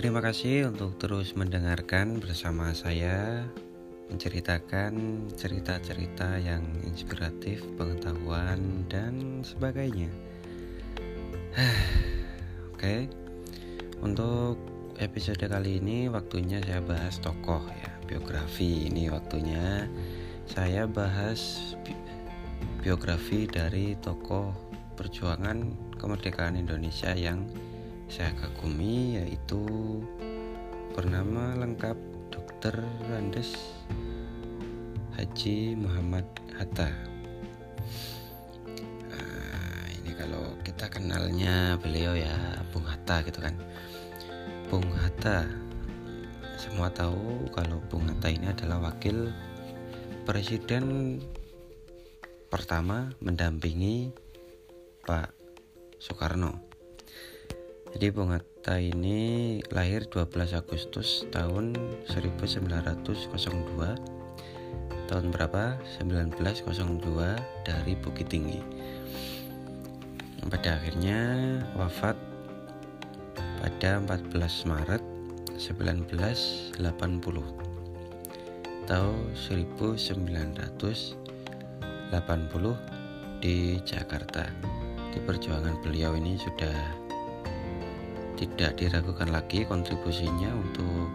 Terima kasih untuk terus mendengarkan bersama saya menceritakan cerita-cerita yang inspiratif, pengetahuan dan sebagainya. Oke. Untuk episode kali ini waktunya saya bahas tokoh ya, biografi. Ini waktunya saya bahas bi biografi dari tokoh perjuangan kemerdekaan Indonesia yang saya kagumi yaitu bernama lengkap Dr. Randes Haji Muhammad Hatta. Nah, ini kalau kita kenalnya beliau ya Bung Hatta gitu kan. Bung Hatta semua tahu kalau Bung Hatta ini adalah wakil presiden pertama mendampingi Pak Soekarno jadi Bung Hatta ini lahir 12 Agustus tahun 1902 tahun berapa? 1902 dari Bukit Tinggi. Pada akhirnya wafat pada 14 Maret 1980 tahun 1980 di Jakarta. Di perjuangan beliau ini sudah tidak diragukan lagi kontribusinya untuk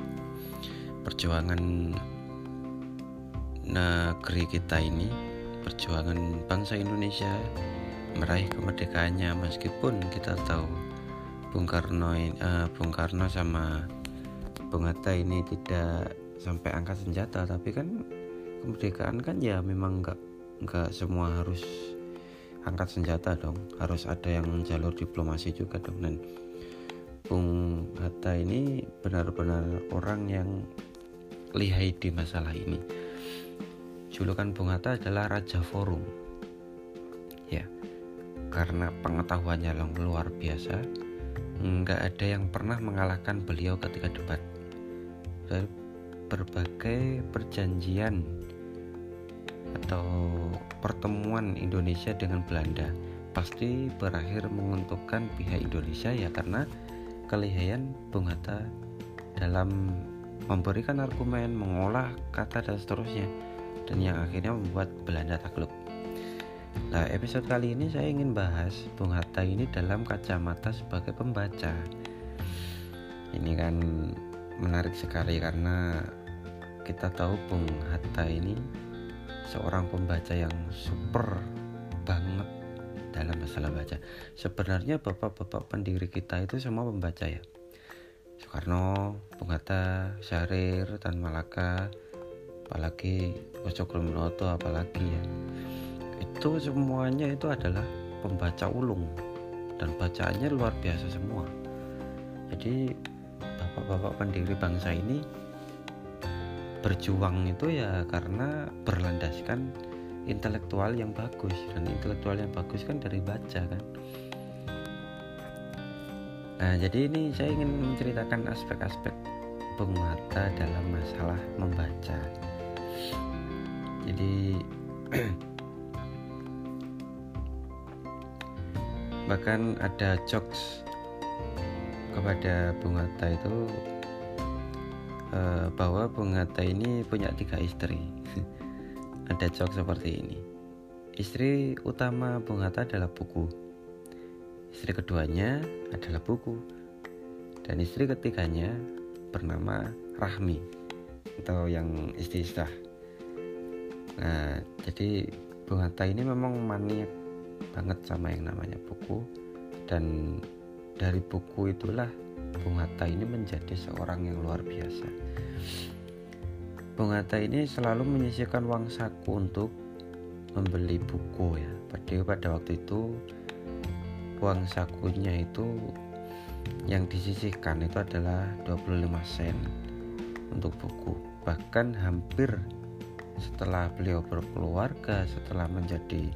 perjuangan negeri kita ini perjuangan bangsa Indonesia meraih kemerdekaannya. Meskipun kita tahu Bung Karno uh, Bung Karno sama Bung Hatta ini tidak sampai angkat senjata tapi kan kemerdekaan kan ya memang nggak nggak semua harus angkat senjata dong. Harus ada yang jalur diplomasi juga dong. Dan Bung Hatta ini benar-benar orang yang lihai di masalah ini. Julukan Bung Hatta adalah Raja Forum. Ya, karena pengetahuannya yang luar biasa, nggak ada yang pernah mengalahkan beliau ketika debat. Dari berbagai perjanjian atau pertemuan Indonesia dengan Belanda pasti berakhir menguntungkan pihak Indonesia ya karena kelihayan Bung Hatta dalam memberikan argumen, mengolah kata dan seterusnya dan yang akhirnya membuat Belanda takluk. Nah, episode kali ini saya ingin bahas Bung Hatta ini dalam kacamata sebagai pembaca. Ini kan menarik sekali karena kita tahu Bung Hatta ini seorang pembaca yang super banget dalam masalah baca. Sebenarnya bapak-bapak pendiri kita itu semua pembaca ya. Soekarno, Bung Hatta, Syahrir, Tan Malaka, apalagi Cokroaminoto, apalagi ya. Itu semuanya itu adalah pembaca ulung dan bacaannya luar biasa semua. Jadi bapak-bapak pendiri bangsa ini berjuang itu ya karena berlandaskan intelektual yang bagus. Dan intelektual yang bagus kan dari baca kan? Nah jadi ini saya ingin menceritakan aspek-aspek Bung dalam masalah membaca. Jadi bahkan ada jokes kepada Bung Hatta itu uh, bahwa Bung Hatta ini punya tiga istri ada jok seperti ini. Istri utama Bung Hatta adalah buku. Istri keduanya adalah buku. Dan istri ketiganya bernama Rahmi atau yang istilah. Nah, jadi Bung Hatta ini memang maniak banget sama yang namanya buku dan dari buku itulah Bung Hatta ini menjadi seorang yang luar biasa. Bung Hatta ini selalu menyisihkan uang saku untuk membeli buku ya. Pada pada waktu itu uang sakunya itu yang disisihkan itu adalah 25 sen untuk buku. Bahkan hampir setelah beliau berkeluarga, setelah menjadi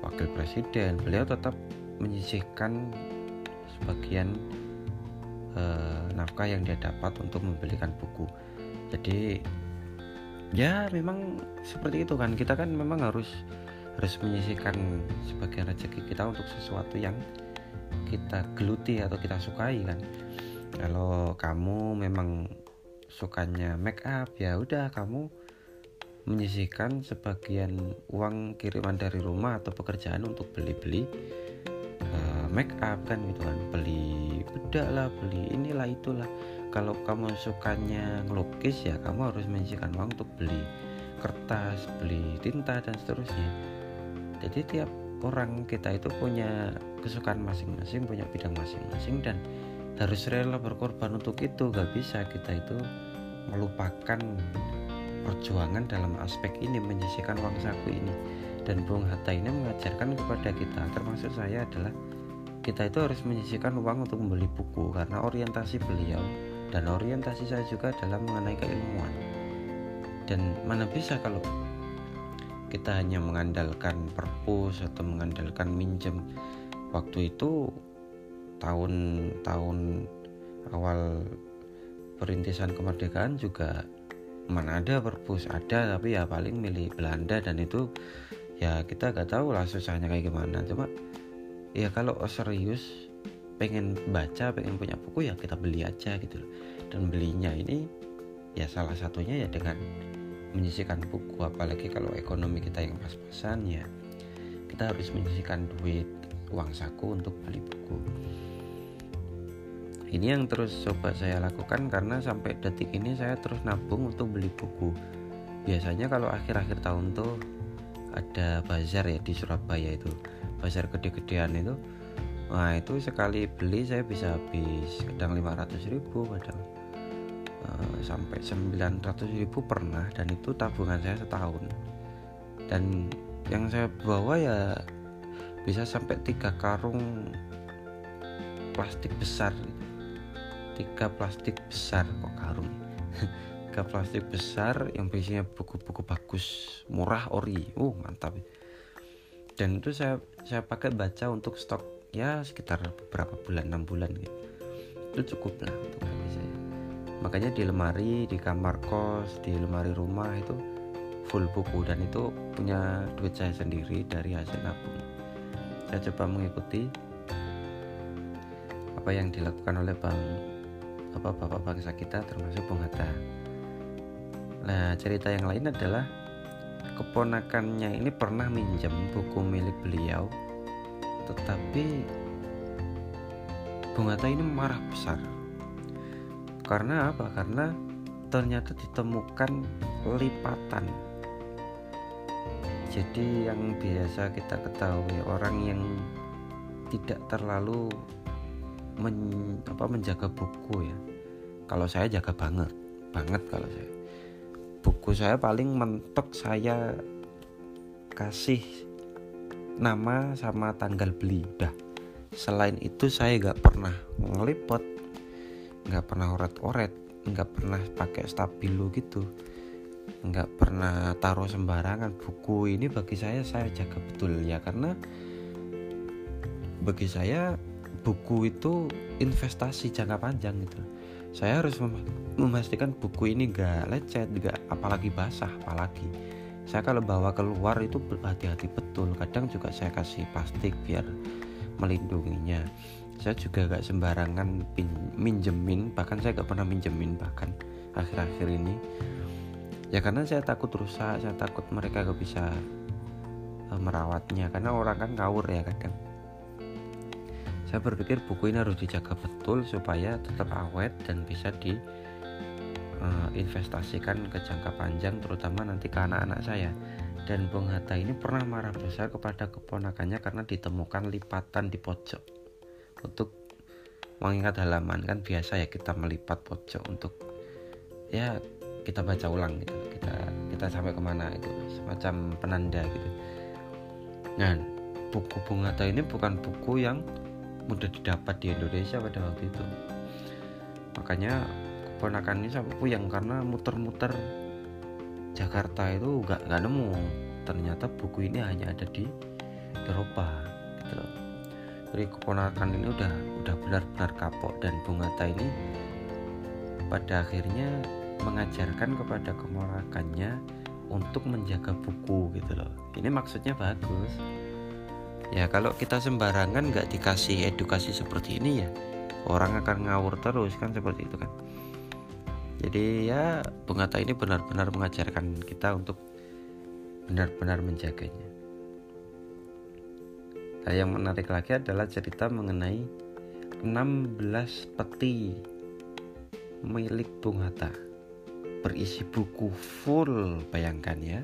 wakil presiden, beliau tetap menyisihkan sebagian eh, nafkah yang dia dapat untuk membelikan buku. Jadi ya memang seperti itu kan. Kita kan memang harus harus menyisihkan sebagian rezeki kita untuk sesuatu yang kita geluti atau kita sukai kan. Kalau kamu memang sukanya make up ya udah kamu menyisihkan sebagian uang kiriman dari rumah atau pekerjaan untuk beli-beli uh, make up kan gitu kan. Beli bedak lah beli inilah itulah kalau kamu sukanya ngelukis ya kamu harus menyisihkan uang untuk beli kertas beli tinta dan seterusnya. Jadi tiap orang kita itu punya kesukaan masing-masing punya bidang masing-masing dan harus rela berkorban untuk itu. Gak bisa kita itu melupakan perjuangan dalam aspek ini menyisihkan uang saku ini. Dan Bung Hatta ini mengajarkan kepada kita termasuk saya adalah kita itu harus menyisihkan uang untuk membeli buku karena orientasi beliau dan orientasi saya juga adalah mengenai keilmuan. Dan mana bisa kalau kita hanya mengandalkan perpus atau mengandalkan minjem. Waktu itu tahun-tahun awal perintisan kemerdekaan juga mana ada perpus ada tapi ya paling milih Belanda dan itu ya kita gak tahu lah susahnya kayak gimana. Cuma ya kalau serius pengen baca pengen punya buku ya kita beli aja gitu loh. Dan belinya ini ya salah satunya ya dengan menyisikan buku. Apalagi kalau ekonomi kita yang pas-pasan ya kita harus menyisikan duit uang saku untuk beli buku. Ini yang terus coba saya lakukan karena sampai detik ini saya terus nabung untuk beli buku. Biasanya kalau akhir-akhir tahun tuh ada bazar ya di Surabaya itu. Bazar gede-gedean itu nah itu sekali beli saya bisa habis kadang 500 ribu kadang uh, sampai 900 ribu pernah dan itu tabungan saya setahun. Dan yang saya bawa ya bisa sampai tiga karung plastik besar. Tiga plastik besar kok karung. Tiga plastik besar yang biasanya buku-buku bagus murah ori. Uh mantap. Dan itu saya saya pakai baca untuk stok ya sekitar beberapa bulan enam bulan gitu. Itu cukup lah untuk bagi saya. Makanya di lemari di kamar kos di lemari rumah itu full buku. Dan itu punya duit saya sendiri dari hasil nabung. Saya coba mengikuti apa yang dilakukan oleh Bang apa bapak bangsa kita termasuk Bung Hatta. Nah cerita yang lain adalah keponakannya ini pernah minjem buku milik beliau, tetapi Bung Hatta ini marah besar. Karena apa? Karena ternyata ditemukan lipatan. Jadi yang biasa kita ketahui orang yang tidak terlalu men, apa, menjaga buku ya kalau saya jaga banget banget kalau saya buku saya paling mentok saya kasih nama sama tanggal beli. Udah selain itu saya nggak pernah ngelipet nggak pernah oret-oret nggak pernah pakai stabilo gitu. Nggak pernah taruh sembarangan. Buku ini bagi saya saya jaga betul ya karena bagi saya buku itu investasi jangka panjang gitu. Saya harus memastikan buku ini gak lecet gak apalagi basah apalagi saya kalau bawa keluar itu hati-hati betul. Kadang juga saya kasih plastik biar melindunginya. Saya juga gak sembarangan pin, minjemin bahkan saya gak pernah minjemin bahkan akhir-akhir ini. Ya karena saya takut rusak saya takut mereka gak bisa uh, merawatnya. Karena orang kan ngawur ya kadang. Saya berpikir buku ini harus dijaga betul supaya tetap awet dan bisa di uh, investasikan ke jangka panjang terutama nanti ke anak-anak saya. Dan Bung Hatta ini pernah marah besar kepada keponakannya karena ditemukan lipatan di pojok. Untuk mengingat halaman kan biasa ya kita melipat pojok untuk ya kita baca ulang gitu. Kita kita sampai ke mana itu semacam penanda gitu. Nah buku Bung Hatta ini bukan buku yang mudah didapat di Indonesia pada waktu itu. Makanya keponakan ini sampai puyeng karena muter-muter Jakarta itu gak, gak nemu. Ternyata buku ini hanya ada di Eropa gitu loh. Jadi keponakan ini udah udah benar-benar kapok dan Bungata ini pada akhirnya mengajarkan kepada keponakannya untuk menjaga buku gitu loh. Ini maksudnya bagus. Ya kalau kita sembarangan nggak dikasih edukasi seperti ini ya orang akan ngawur terus kan seperti itu kan jadi ya Bung Hatta ini benar-benar mengajarkan kita untuk benar-benar menjaganya. Nah yang menarik lagi adalah cerita mengenai 16 peti milik Bung Hatta berisi buku full bayangkan ya.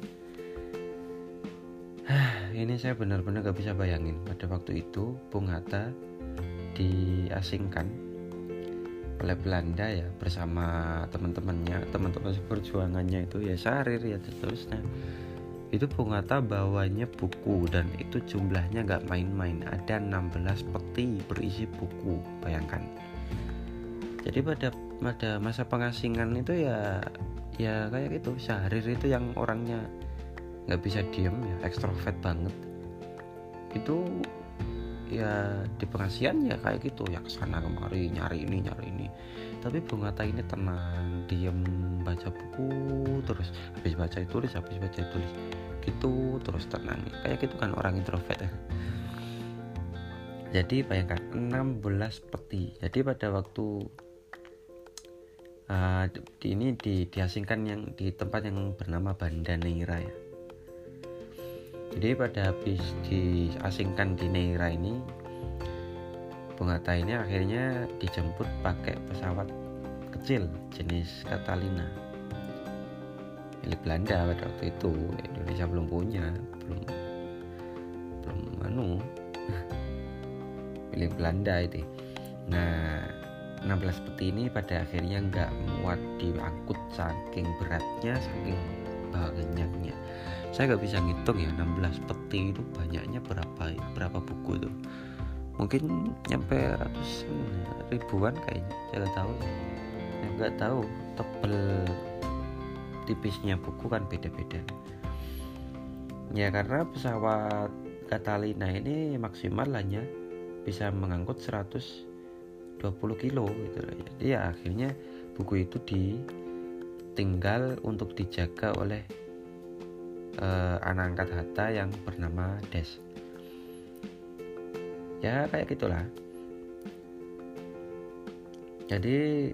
Ini saya benar-benar gak bisa bayangin. Pada waktu itu Bung Hatta diasingkan oleh Belanda ya bersama teman-temannya. Teman-teman perjuangannya itu ya Sarir ya seterusnya. Itu Bung Hatta bawanya buku dan itu jumlahnya nggak main-main. Ada 16 peti berisi buku bayangkan. Jadi pada pada masa pengasingan itu ya ya kayak gitu Syahrir itu yang orangnya nggak bisa diem ya ekstrovert banget. Itu ya di pengasian ya kayak gitu. Ya ke sana kemari nyari ini nyari ini. Tapi Bung Hatta ini tenang diem baca buku terus habis baca tulis habis baca tulis. Gitu terus tenang. Kayak gitu kan orang introvert ya. Jadi bayangkan 16 peti. Jadi pada waktu uh, di, ini di, diasingkan yang di tempat yang bernama Banda Neira ya jadi pada habis diasingkan di Neira ini Bung Hatta ini akhirnya dijemput pakai pesawat kecil jenis Catalina. Milik Belanda pada waktu itu Indonesia belum punya belum belum anu. Milik Belanda itu. Nah 16 peti ini pada akhirnya nggak muat diangkut saking beratnya saking banyaknya. Saya nggak bisa ngitung ya 16 peti itu banyaknya berapa berapa buku tuh mungkin nyampe ratusan ribuan kayaknya saya nggak tahu. Ya nggak tahu tebel tipisnya buku kan beda-beda. Ya karena pesawat Catalina ini maksimal hanya bisa mengangkut 120 kilo gitu loh. Jadi ya akhirnya buku itu ditinggal untuk dijaga oleh uh, anak angkat Hatta yang bernama Des. Ya kayak gitulah. Jadi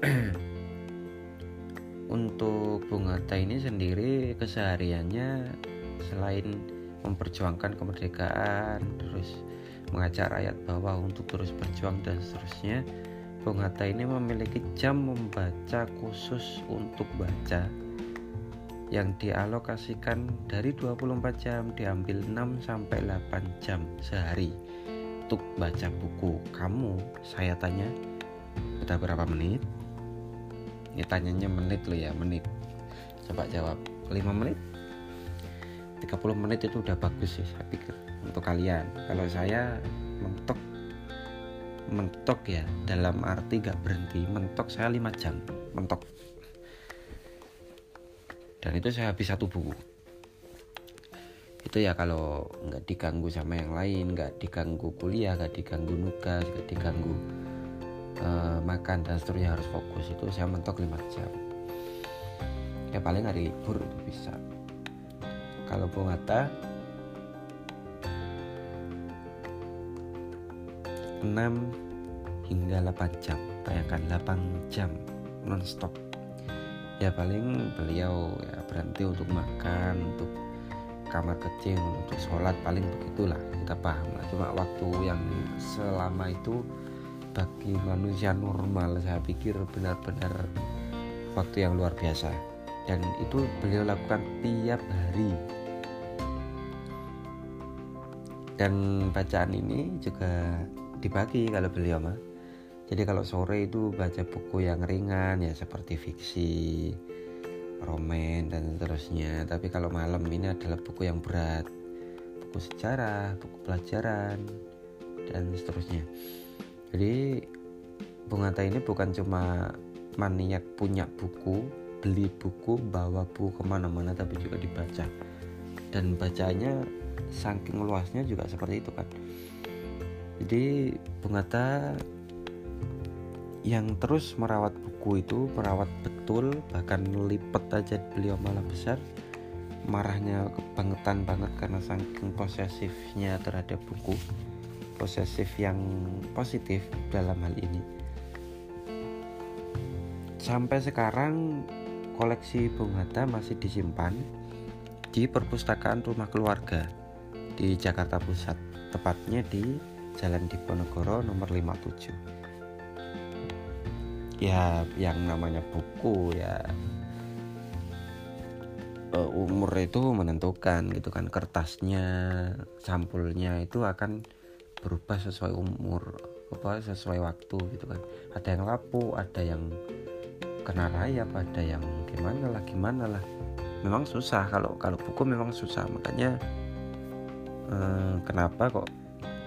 untuk Bung Hatta ini sendiri kesehariannya selain memperjuangkan kemerdekaan terus mengajak rakyat bawah untuk terus berjuang dan seterusnya Bung Hatta ini memiliki jam membaca khusus untuk baca yang dialokasikan dari 24 jam diambil 6 sampai 8 jam sehari untuk baca buku. Kamu saya tanya kita berapa menit? Ini tanyanya menit lo ya, menit. Coba jawab 5 menit. 30 menit itu udah bagus sih saya pikir untuk kalian. Kalau saya mentok mentok ya dalam arti gak berhenti mentok saya 5 jam mentok. Dan itu saya habis satu buku. Itu ya kalau nggak diganggu sama yang lain nggak diganggu kuliah nggak diganggu nugas nggak diganggu uh, makan dan seterusnya harus fokus itu saya mentok 5 jam. Ya paling hari libur itu bisa. Kalau Bungata 6 hingga 8 jam bayangkan 8 jam non-stop. Ya paling beliau ya berhenti untuk makan untuk kamar kecil untuk sholat paling begitulah kita paham lah. Cuma waktu yang selama itu bagi manusia normal saya pikir benar-benar waktu yang luar biasa. Dan itu beliau lakukan tiap hari. Dan bacaan ini juga dibagi kalau beliau mah jadi kalau sore itu baca buku yang ringan ya seperti fiksi roman dan seterusnya. Tapi kalau malam ini adalah buku yang berat. Buku sejarah buku pelajaran dan seterusnya. Jadi Bung Hatta ini bukan cuma maniak punya buku beli buku bawa buku ke mana-mana tapi juga dibaca. Dan bacanya saking luasnya juga seperti itu kan jadi Bung Hatta yang terus merawat buku itu merawat betul bahkan lipet aja beliau malah besar marahnya kebangetan banget karena saking posesifnya terhadap buku posesif yang positif dalam hal ini. Sampai sekarang koleksi Bung Hatta masih disimpan di perpustakaan rumah keluarga di Jakarta Pusat tepatnya di Jalan Diponegoro nomor 57 ya yang namanya buku ya uh, umur itu menentukan gitu kan kertasnya sampulnya itu akan berubah sesuai umur apa sesuai waktu gitu kan. Ada yang lapuk ada yang kena rayap ada yang gimana lah gimana lah. Memang susah kalau kalau buku memang susah. Makanya eh, kenapa kok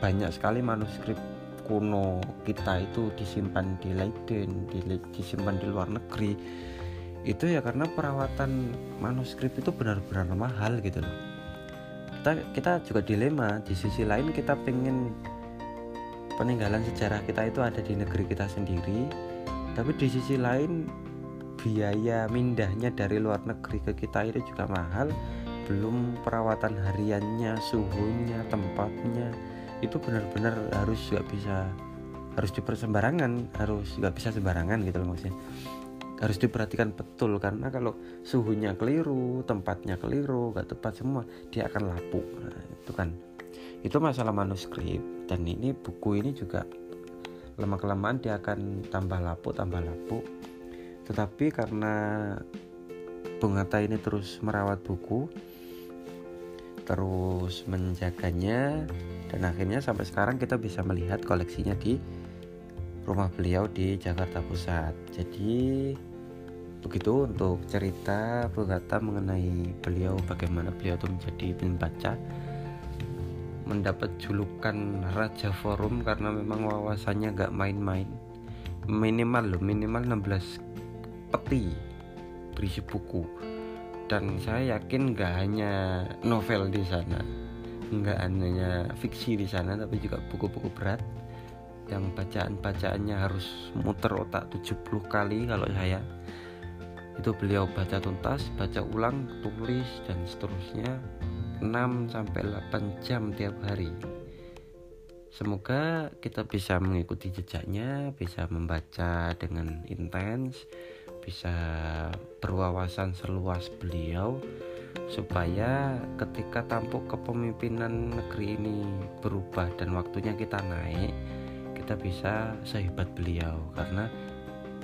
banyak sekali manuskrip kuno kita itu disimpan di Leiden, di, disimpan di luar negeri. Itu ya karena perawatan manuskrip itu benar-benar mahal gitu loh. Kita kita juga dilema di sisi lain kita pengen peninggalan sejarah kita itu ada di negeri kita sendiri, tapi di sisi lain biaya mindahnya dari luar negeri ke kita itu juga mahal belum perawatan hariannya suhunya tempatnya itu benar-benar harus juga bisa harus dipersembarangan harus nggak bisa sembarangan gitu loh maksudnya. Harus diperhatikan betul karena kalau suhunya keliru tempatnya keliru gak tepat semua dia akan lapuk. Nah, itu kan. Itu masalah manuskrip dan ini buku ini juga lama kelamaan dia akan tambah lapuk tambah lapuk. Tetapi karena Bung Hatta ini terus merawat buku terus menjaganya dan akhirnya sampai sekarang kita bisa melihat koleksinya di rumah beliau di Jakarta Pusat. Jadi begitu untuk cerita Bogata mengenai beliau bagaimana beliau itu menjadi pembaca mendapat julukan Raja Forum karena memang wawasannya gak main-main. Minimal loh minimal 16 peti berisi buku. Dan saya yakin gak hanya novel di sana nggak hanya fiksi di sana tapi juga buku-buku berat. Yang bacaan-bacaannya harus muter otak 70 kali kalau saya. Itu beliau baca tuntas, baca ulang, tulis dan seterusnya 6 sampai 8 jam tiap hari. Semoga kita bisa mengikuti jejaknya, bisa membaca dengan intens, bisa berwawasan seluas beliau supaya ketika tampuk kepemimpinan negeri ini berubah dan waktunya kita naik kita bisa sehebat beliau. Karena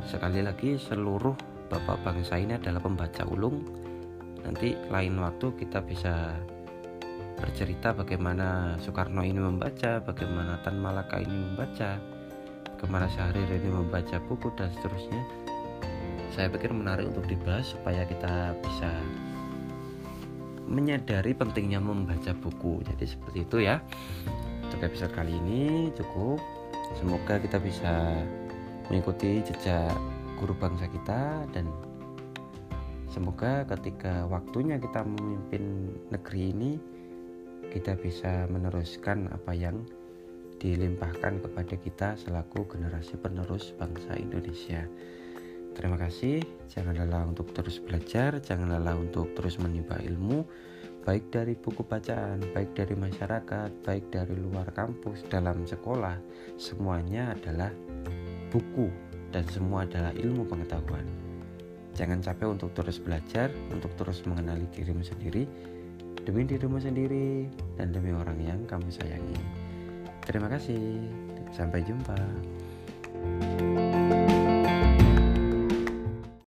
sekali lagi seluruh bapak bangsa ini adalah pembaca ulung. Nanti lain waktu kita bisa bercerita bagaimana Soekarno ini membaca bagaimana Tan Malaka ini membaca bagaimana Syahrir ini membaca buku dan seterusnya. Saya pikir menarik untuk dibahas supaya kita bisa menyadari pentingnya membaca buku. Jadi seperti itu ya. Untuk episode kali ini cukup. Semoga kita bisa mengikuti jejak guru bangsa kita dan semoga ketika waktunya kita memimpin negeri ini kita bisa meneruskan apa yang dilimpahkan kepada kita selaku generasi penerus bangsa Indonesia. Terima kasih. Jangan lelah untuk terus belajar, jangan lelah untuk terus menimba ilmu, baik dari buku bacaan, baik dari masyarakat, baik dari luar kampus, dalam sekolah. Semuanya adalah buku dan semua adalah ilmu pengetahuan. Jangan capek untuk terus belajar, untuk terus mengenali dirimu sendiri, demi dirimu sendiri, dan demi orang yang kamu sayangi. Terima kasih. Sampai jumpa.